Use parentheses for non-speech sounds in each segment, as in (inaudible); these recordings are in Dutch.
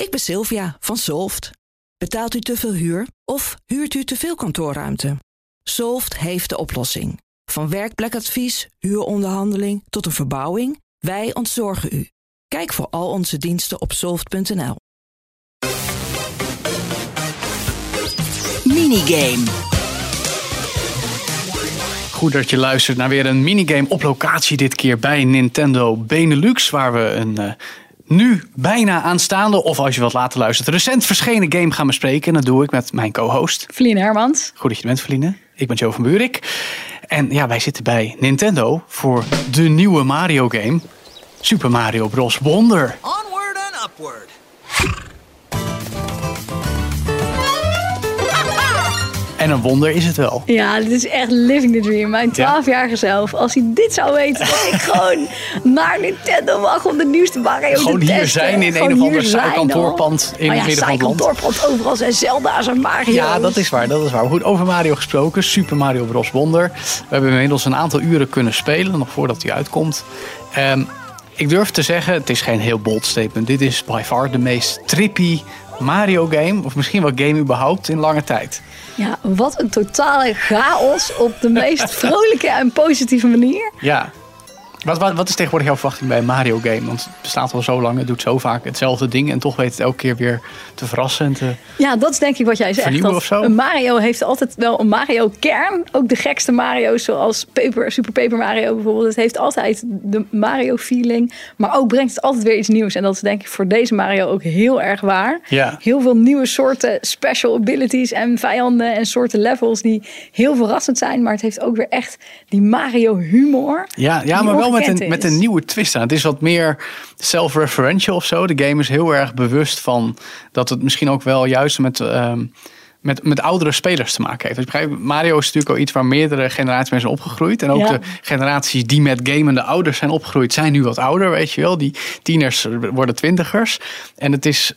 Ik ben Sylvia van Solft. Betaalt u te veel huur of huurt u te veel kantoorruimte? Solft heeft de oplossing. Van werkplekadvies, huuronderhandeling tot een verbouwing, wij ontzorgen u. Kijk voor al onze diensten op soft.nl. Minigame. Goed dat je luistert naar weer een minigame op locatie. Dit keer bij Nintendo Benelux. Waar we een uh, nu bijna aanstaande, of als je wat later luistert, recent verschenen game gaan bespreken. En dat doe ik met mijn co-host. Feline Hermans. Goed dat je bent, Feline. Ik ben Joe van Buurik. En ja, wij zitten bij Nintendo voor de nieuwe Mario game. Super Mario Bros. Wonder. Onward and upward. En een wonder is het wel. Ja, dit is echt living the dream. Mijn 12-jarige zelf, als hij dit zou weten, dat ik gewoon naar Nintendo mag om de nieuwste Mario Gewoon te hier testen. zijn in Gewoon een of ander hier zijkantoorpand in Oh ja, midden van het land. zijkantoorpand, overal zijn Zelda's en Mario's. Ja, dat is waar, dat is waar. Goed, over Mario gesproken. Super Mario Bros. Wonder. We hebben inmiddels een aantal uren kunnen spelen, nog voordat hij uitkomt. Ehm, ik durf te zeggen, het is geen heel bold statement. Dit is by far de meest trippy Mario game, of misschien wel game überhaupt, in lange tijd. Ja, wat een totale chaos op de meest (laughs) vrolijke en positieve manier. Ja. Wat, wat, wat is tegenwoordig jouw verwachting bij een Mario game? Want het bestaat al zo lang, het doet zo vaak hetzelfde ding. En toch weet het elke keer weer te verrassen en te... Ja, dat is denk ik wat jij zegt. Dat of zo? Een Mario heeft altijd wel een Mario-kern. Ook de gekste Mario's, zoals Paper, Super Paper Mario bijvoorbeeld. Het heeft altijd de Mario-feeling. Maar ook brengt het altijd weer iets nieuws. En dat is denk ik voor deze Mario ook heel erg waar. Ja. Heel veel nieuwe soorten special abilities en vijanden en soorten levels die heel verrassend zijn. Maar het heeft ook weer echt die Mario-humor. Ja, ja die maar wel met een, met een nieuwe twist aan. Het is wat meer self-referential of zo. De game is heel erg bewust van dat het misschien ook wel juist met, ehm, met, met oudere spelers te maken heeft. Dus Mario is natuurlijk al iets waar meerdere generaties mee zijn opgegroeid. En ook Ja. de generaties die met gamende ouders zijn opgegroeid, zijn nu wat ouder, weet je wel. Die tieners worden twintigers. En het is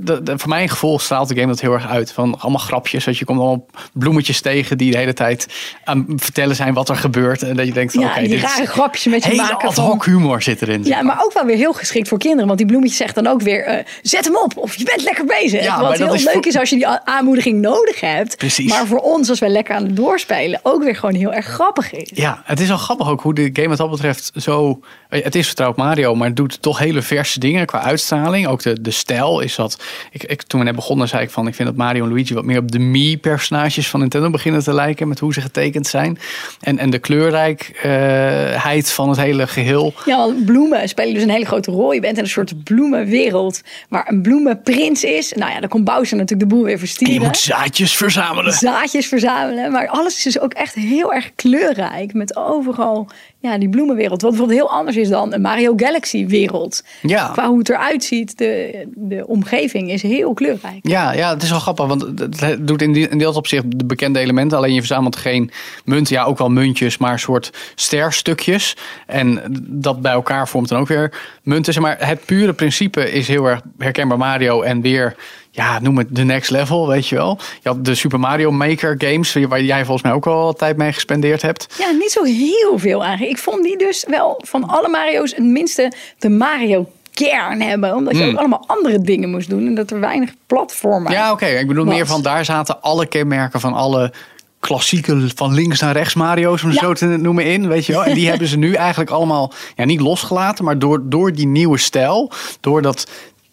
de, de- voor mijn gevoel straalt de game dat heel erg uit. Van allemaal grapjes. Dat je komt allemaal bloemetjes tegen die de hele tijd aan het vertellen zijn wat er gebeurt. En dat je denkt, Ja, oké, die dit is rare grapjes met je maken ad van- hoc humor zit erin. Ja, maar ook wel weer heel geschikt voor kinderen. Want die bloemetjes zegt dan ook weer, eh, zet hem op. Of je bent lekker bezig. Ja, Wat heel is leuk voor- is als je die aanmoediging nodig hebt. Precies. Maar voor ons, als wij lekker aan het doorspelen, ook weer gewoon heel erg grappig is. Ja, het is wel grappig ook hoe de game wat dat betreft zo... Het is vertrouwd Mario, maar het doet toch hele verse dingen qua uitstraling. Ook de, de stijl is dat... Ik, ik, toen we net begonnen zei ik van... Ik vind dat Mario en Luigi wat meer op de Mii-personages van Nintendo beginnen te lijken. Met hoe ze getekend zijn. En, en de kleurrijkheid van het hele geheel. Ja, want bloemen spelen dus een hele grote rol. Je bent in een soort bloemenwereld waar een bloemenprins is. Nou ja, dan komt Bowser natuurlijk de boel weer En je verstieren. moet zaadjes verzamelen. zaadjes verzamelen. Maar alles is dus ook echt heel erg kleurrijk. Met overal ja, die bloemenwereld. Wat bijvoorbeeld heel anders is dan een Mario Galaxy wereld. Ja. Qua hoe het eruit ziet. De, de omgeving is heel kleurrijk. Ja, ja, het is wel grappig, want het doet in, die, in dat opzicht de bekende elementen. Alleen je verzamelt geen munten, ja, ook wel muntjes, maar een soort sterstukjes. En dat bij elkaar vormt dan ook weer munten. Maar het pure principe is heel erg herkenbaar Mario en weer, ja, noem het de next level, weet je wel. Je had de Super Mario Maker games, waar jij volgens mij ook al tijd mee gespendeerd hebt. Ja, niet zo heel veel eigenlijk. Ik vond die dus wel van alle Mario's het minste de Mario kern hebben. Omdat je ook allemaal andere dingen moest doen. En dat er weinig platformen Hmm. Ja, oké. Ik bedoel was. meer van daar zaten alle kenmerken van alle klassieke van links naar rechts Mario's, om Ja. zo te noemen, in. Weet je wel? En die (laughs) hebben ze nu eigenlijk allemaal ja, niet losgelaten, maar door, door die nieuwe stijl, door dat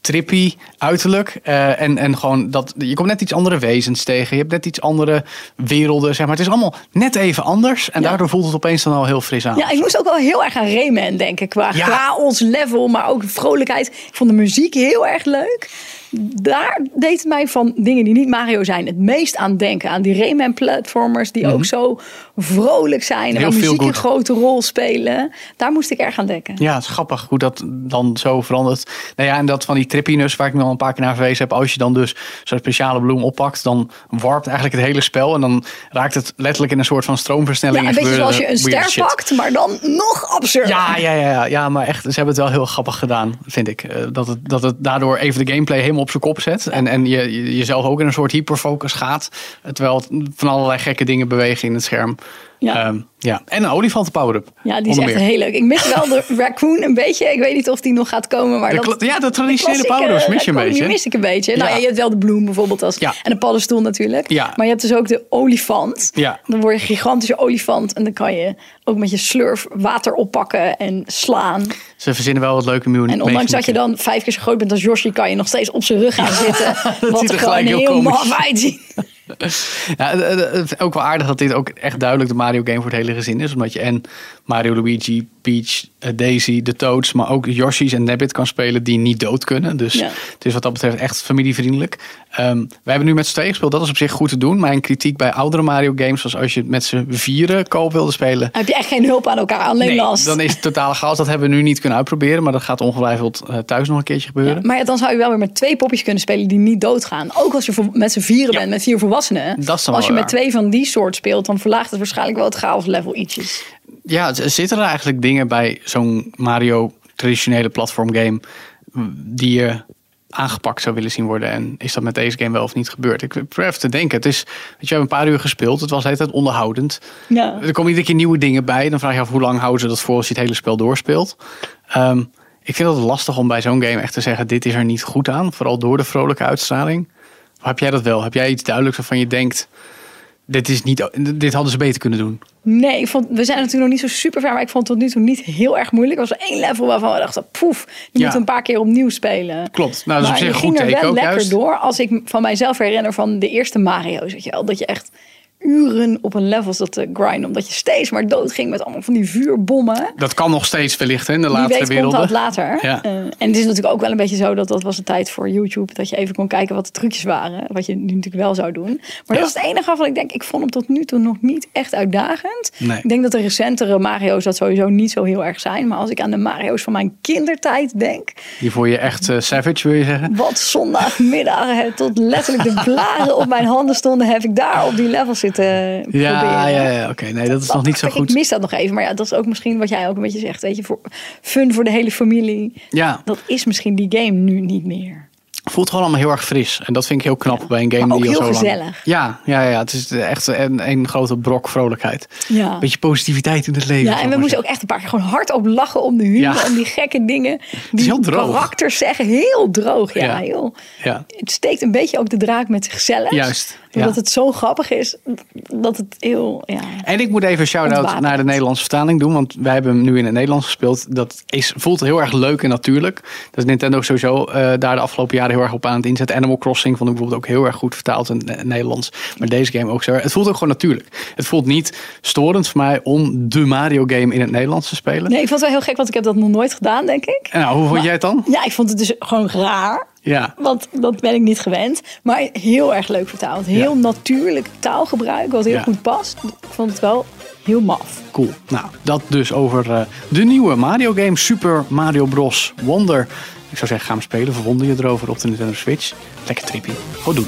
trippy uiterlijk eh, en, en gewoon dat je komt net iets andere wezens tegen, je hebt net iets andere werelden, zeg maar. Het is allemaal net even anders en Ja. daardoor voelt het opeens dan al heel fris aan. Ja, ik moest ook wel heel erg aan Rayman denken. Qua Ja. chaos level, maar ook vrolijkheid. Ik vond de muziek heel erg leuk. Daar deed mij van dingen die niet Mario zijn het meest aan denken. Aan die Rayman platformers die ook zo vrolijk zijn. En Mhm. Waar muziek een grote rol spelen. Daar moest ik erg aan denken. Ja, het is grappig hoe dat dan zo verandert. Nou ja, en dat van die trippiness waar ik me al een paar keer naar verwezen heb. Als je dan dus zo'n speciale bloem oppakt, dan warpt eigenlijk het hele spel. En dan raakt het letterlijk in een soort van stroomversnelling. Ja, en een beetje zoals je een ster pakt, maar dan nog absurd. Ja, ja, ja, ja, ja, maar echt, ze hebben het wel heel grappig gedaan, vind ik. Eh, Dat het, dat het daardoor even de gameplay helemaal op zijn kop zet. En, en je, je jezelf ook in een soort hyperfocus gaat. Terwijl van allerlei gekke dingen bewegen in het scherm. Ja. Ehm, ja. En een olifanten power-up. Ja, die is echt meer. heel leuk. Ik mis wel de (laughs) raccoon een beetje. Ik weet niet of die nog gaat komen. Maar De dat, ja, de traditionele klassieke power-ups mis je een beetje. Die mis ik een beetje. Nou Ja. je hebt wel de bloem bijvoorbeeld. Als, Ja. En de paddenstoel natuurlijk. Ja. Maar je hebt dus ook de olifant. Ja. Dan word je een gigantische olifant. En dan kan je ook met je slurf water oppakken en slaan. Ze verzinnen wel wat leuke nieuwe En ondanks dat je dan vijf keer zo groot bent als Yoshi... kan je nog steeds op zijn rug gaan (laughs) zitten. wat ziet er gewoon gelijk heel maf uitziet. Ja, het- het- het- ook wel aardig dat dit ook echt duidelijk de Mario game voor het hele gezin is. Omdat je en Mario, Luigi, Peach, eh, Daisy, de Toads, maar ook Yoshi's en Nabbit kan spelen die niet dood kunnen. Dus Ja. het is wat dat betreft echt familievriendelijk. Ehm wij hebben nu met z'n tweeën gespeeld. Dat is op zich goed te doen. Mijn kritiek bij oudere Mario games was als je het met z'n vieren koop wilde spelen. Heb je echt geen hulp aan elkaar. Alleen Nee, last. dan is het totale chaos. Dat hebben we nu niet kunnen uitproberen. Maar dat gaat ongetwijfeld eh, thuis nog een keertje gebeuren. Ja, maar ja, dan zou je wel weer met twee popjes kunnen spelen die niet doodgaan. Ook als je met z'n vieren bent, met vier volwassenen. Dat is dan als je met twee van die soort speelt, dan verlaagt het waarschijnlijk wel het chaos level ietsjes. Ja, zitten er eigenlijk dingen bij zo'n Mario traditionele platform game die je aangepakt zou willen zien worden? En is dat met deze game wel of niet gebeurd? Ik probeer even te denken. Het is, weet je, we hebben een paar uur gespeeld. Het was de hele tijd onderhoudend. Ja. Er komen iedere keer nieuwe dingen bij. Dan vraag je af hoe lang houden ze dat voor als je het hele spel doorspeelt. Ehm, ik vind het lastig om bij zo'n game echt te zeggen: dit is er niet goed aan. Vooral door de vrolijke uitstraling. Of heb jij dat wel? Heb jij iets duidelijks waarvan je denkt: dit, is niet, dit hadden ze beter kunnen doen? Nee, ik vond, we zijn natuurlijk nog niet zo super ver, maar ik vond het tot nu toe niet heel erg moeilijk. Er was één level waarvan we dachten, poef, Ja. moeten we een paar keer opnieuw spelen. Klopt. Nou, dat is op zich je een ging goed er wel lekker juist. door. Als ik van mijzelf herinner van de eerste Mario's, weet je wel. Dat je echt uren op een level zat te grinden. Omdat je steeds maar dood ging met allemaal van die vuurbommen. Dat kan nog steeds wellicht hè, in de Wie latere weet werelden. komt dat later. Ja. Eh, en het is natuurlijk ook wel een beetje zo dat dat was de tijd voor YouTube. Dat je even kon kijken wat de trucjes waren. Wat je nu natuurlijk wel zou doen. Maar Ja. dat is het enige waarvan ik denk, ik vond hem tot nu toe nog niet echt uitdagend. Nee. Ik denk dat de recentere Mario's dat sowieso niet zo heel erg zijn. Maar als ik aan de Mario's van mijn kindertijd denk. Die voor je echt eh, savage, wil je zeggen? Wat zondagmiddag tot letterlijk de blaren op mijn handen stonden. Heb ik daar op die level zitten Ja, proberen. ja, ja oké. Nee, dat is nog niet zo Kijk, Ik goed. mis dat nog even. Maar ja, dat is ook misschien wat jij ook een beetje zegt. Weet je, voor fun voor de hele familie. Ja, Dat is misschien die game nu niet meer. voelt gewoon allemaal heel erg fris. En dat vind ik heel knap bij een game Maar ook die al zo lang... Ja, ja, ja, het is echt een, een grote brok vrolijkheid. Ja. Beetje positiviteit in het leven. Ja, en we moesten ook echt een paar keer gewoon hardop lachen om de humor. Ja. Om die gekke dingen. (laughs) Die heel droog. karakters zeggen. Heel droog, ja. Ja. Heel, Ja. het steekt een beetje ook de draak met zichzelf. Juist, Ja. het zo grappig is. Dat het heel... Ja. En ik moet even een shout-out naar de Nederlandse vertaling doen. Want wij hebben hem nu in het Nederlands gespeeld. Dat is, voelt heel erg leuk en natuurlijk. Dat is Nintendo sowieso eh, daar de afgelopen jaren heel erg op aan het inzetten. Animal Crossing vond ik bijvoorbeeld ook heel erg goed vertaald in het Nederlands. Maar deze game ook zo. Het voelt ook gewoon natuurlijk. Het voelt niet storend voor mij om de Mario game in het Nederlands te spelen. Nee, ik vond het wel heel gek, want ik heb dat nog nooit gedaan, denk ik. En nou, hoe vond Maar- jij het dan? Ja, ik vond het dus gewoon raar. Ja. Want dat ben ik niet gewend. Maar heel erg leuk vertaald. Heel Ja. natuurlijk taalgebruik, wat heel Ja. goed past. Ik vond het wel heel maf. Cool. Nou, dat dus over eh, de nieuwe Mario game Super Mario Bros. Wonder. Ik zou zeggen, ga hem spelen. Verwonder je erover op de Nintendo Switch. Lekker trippy. Goed doen.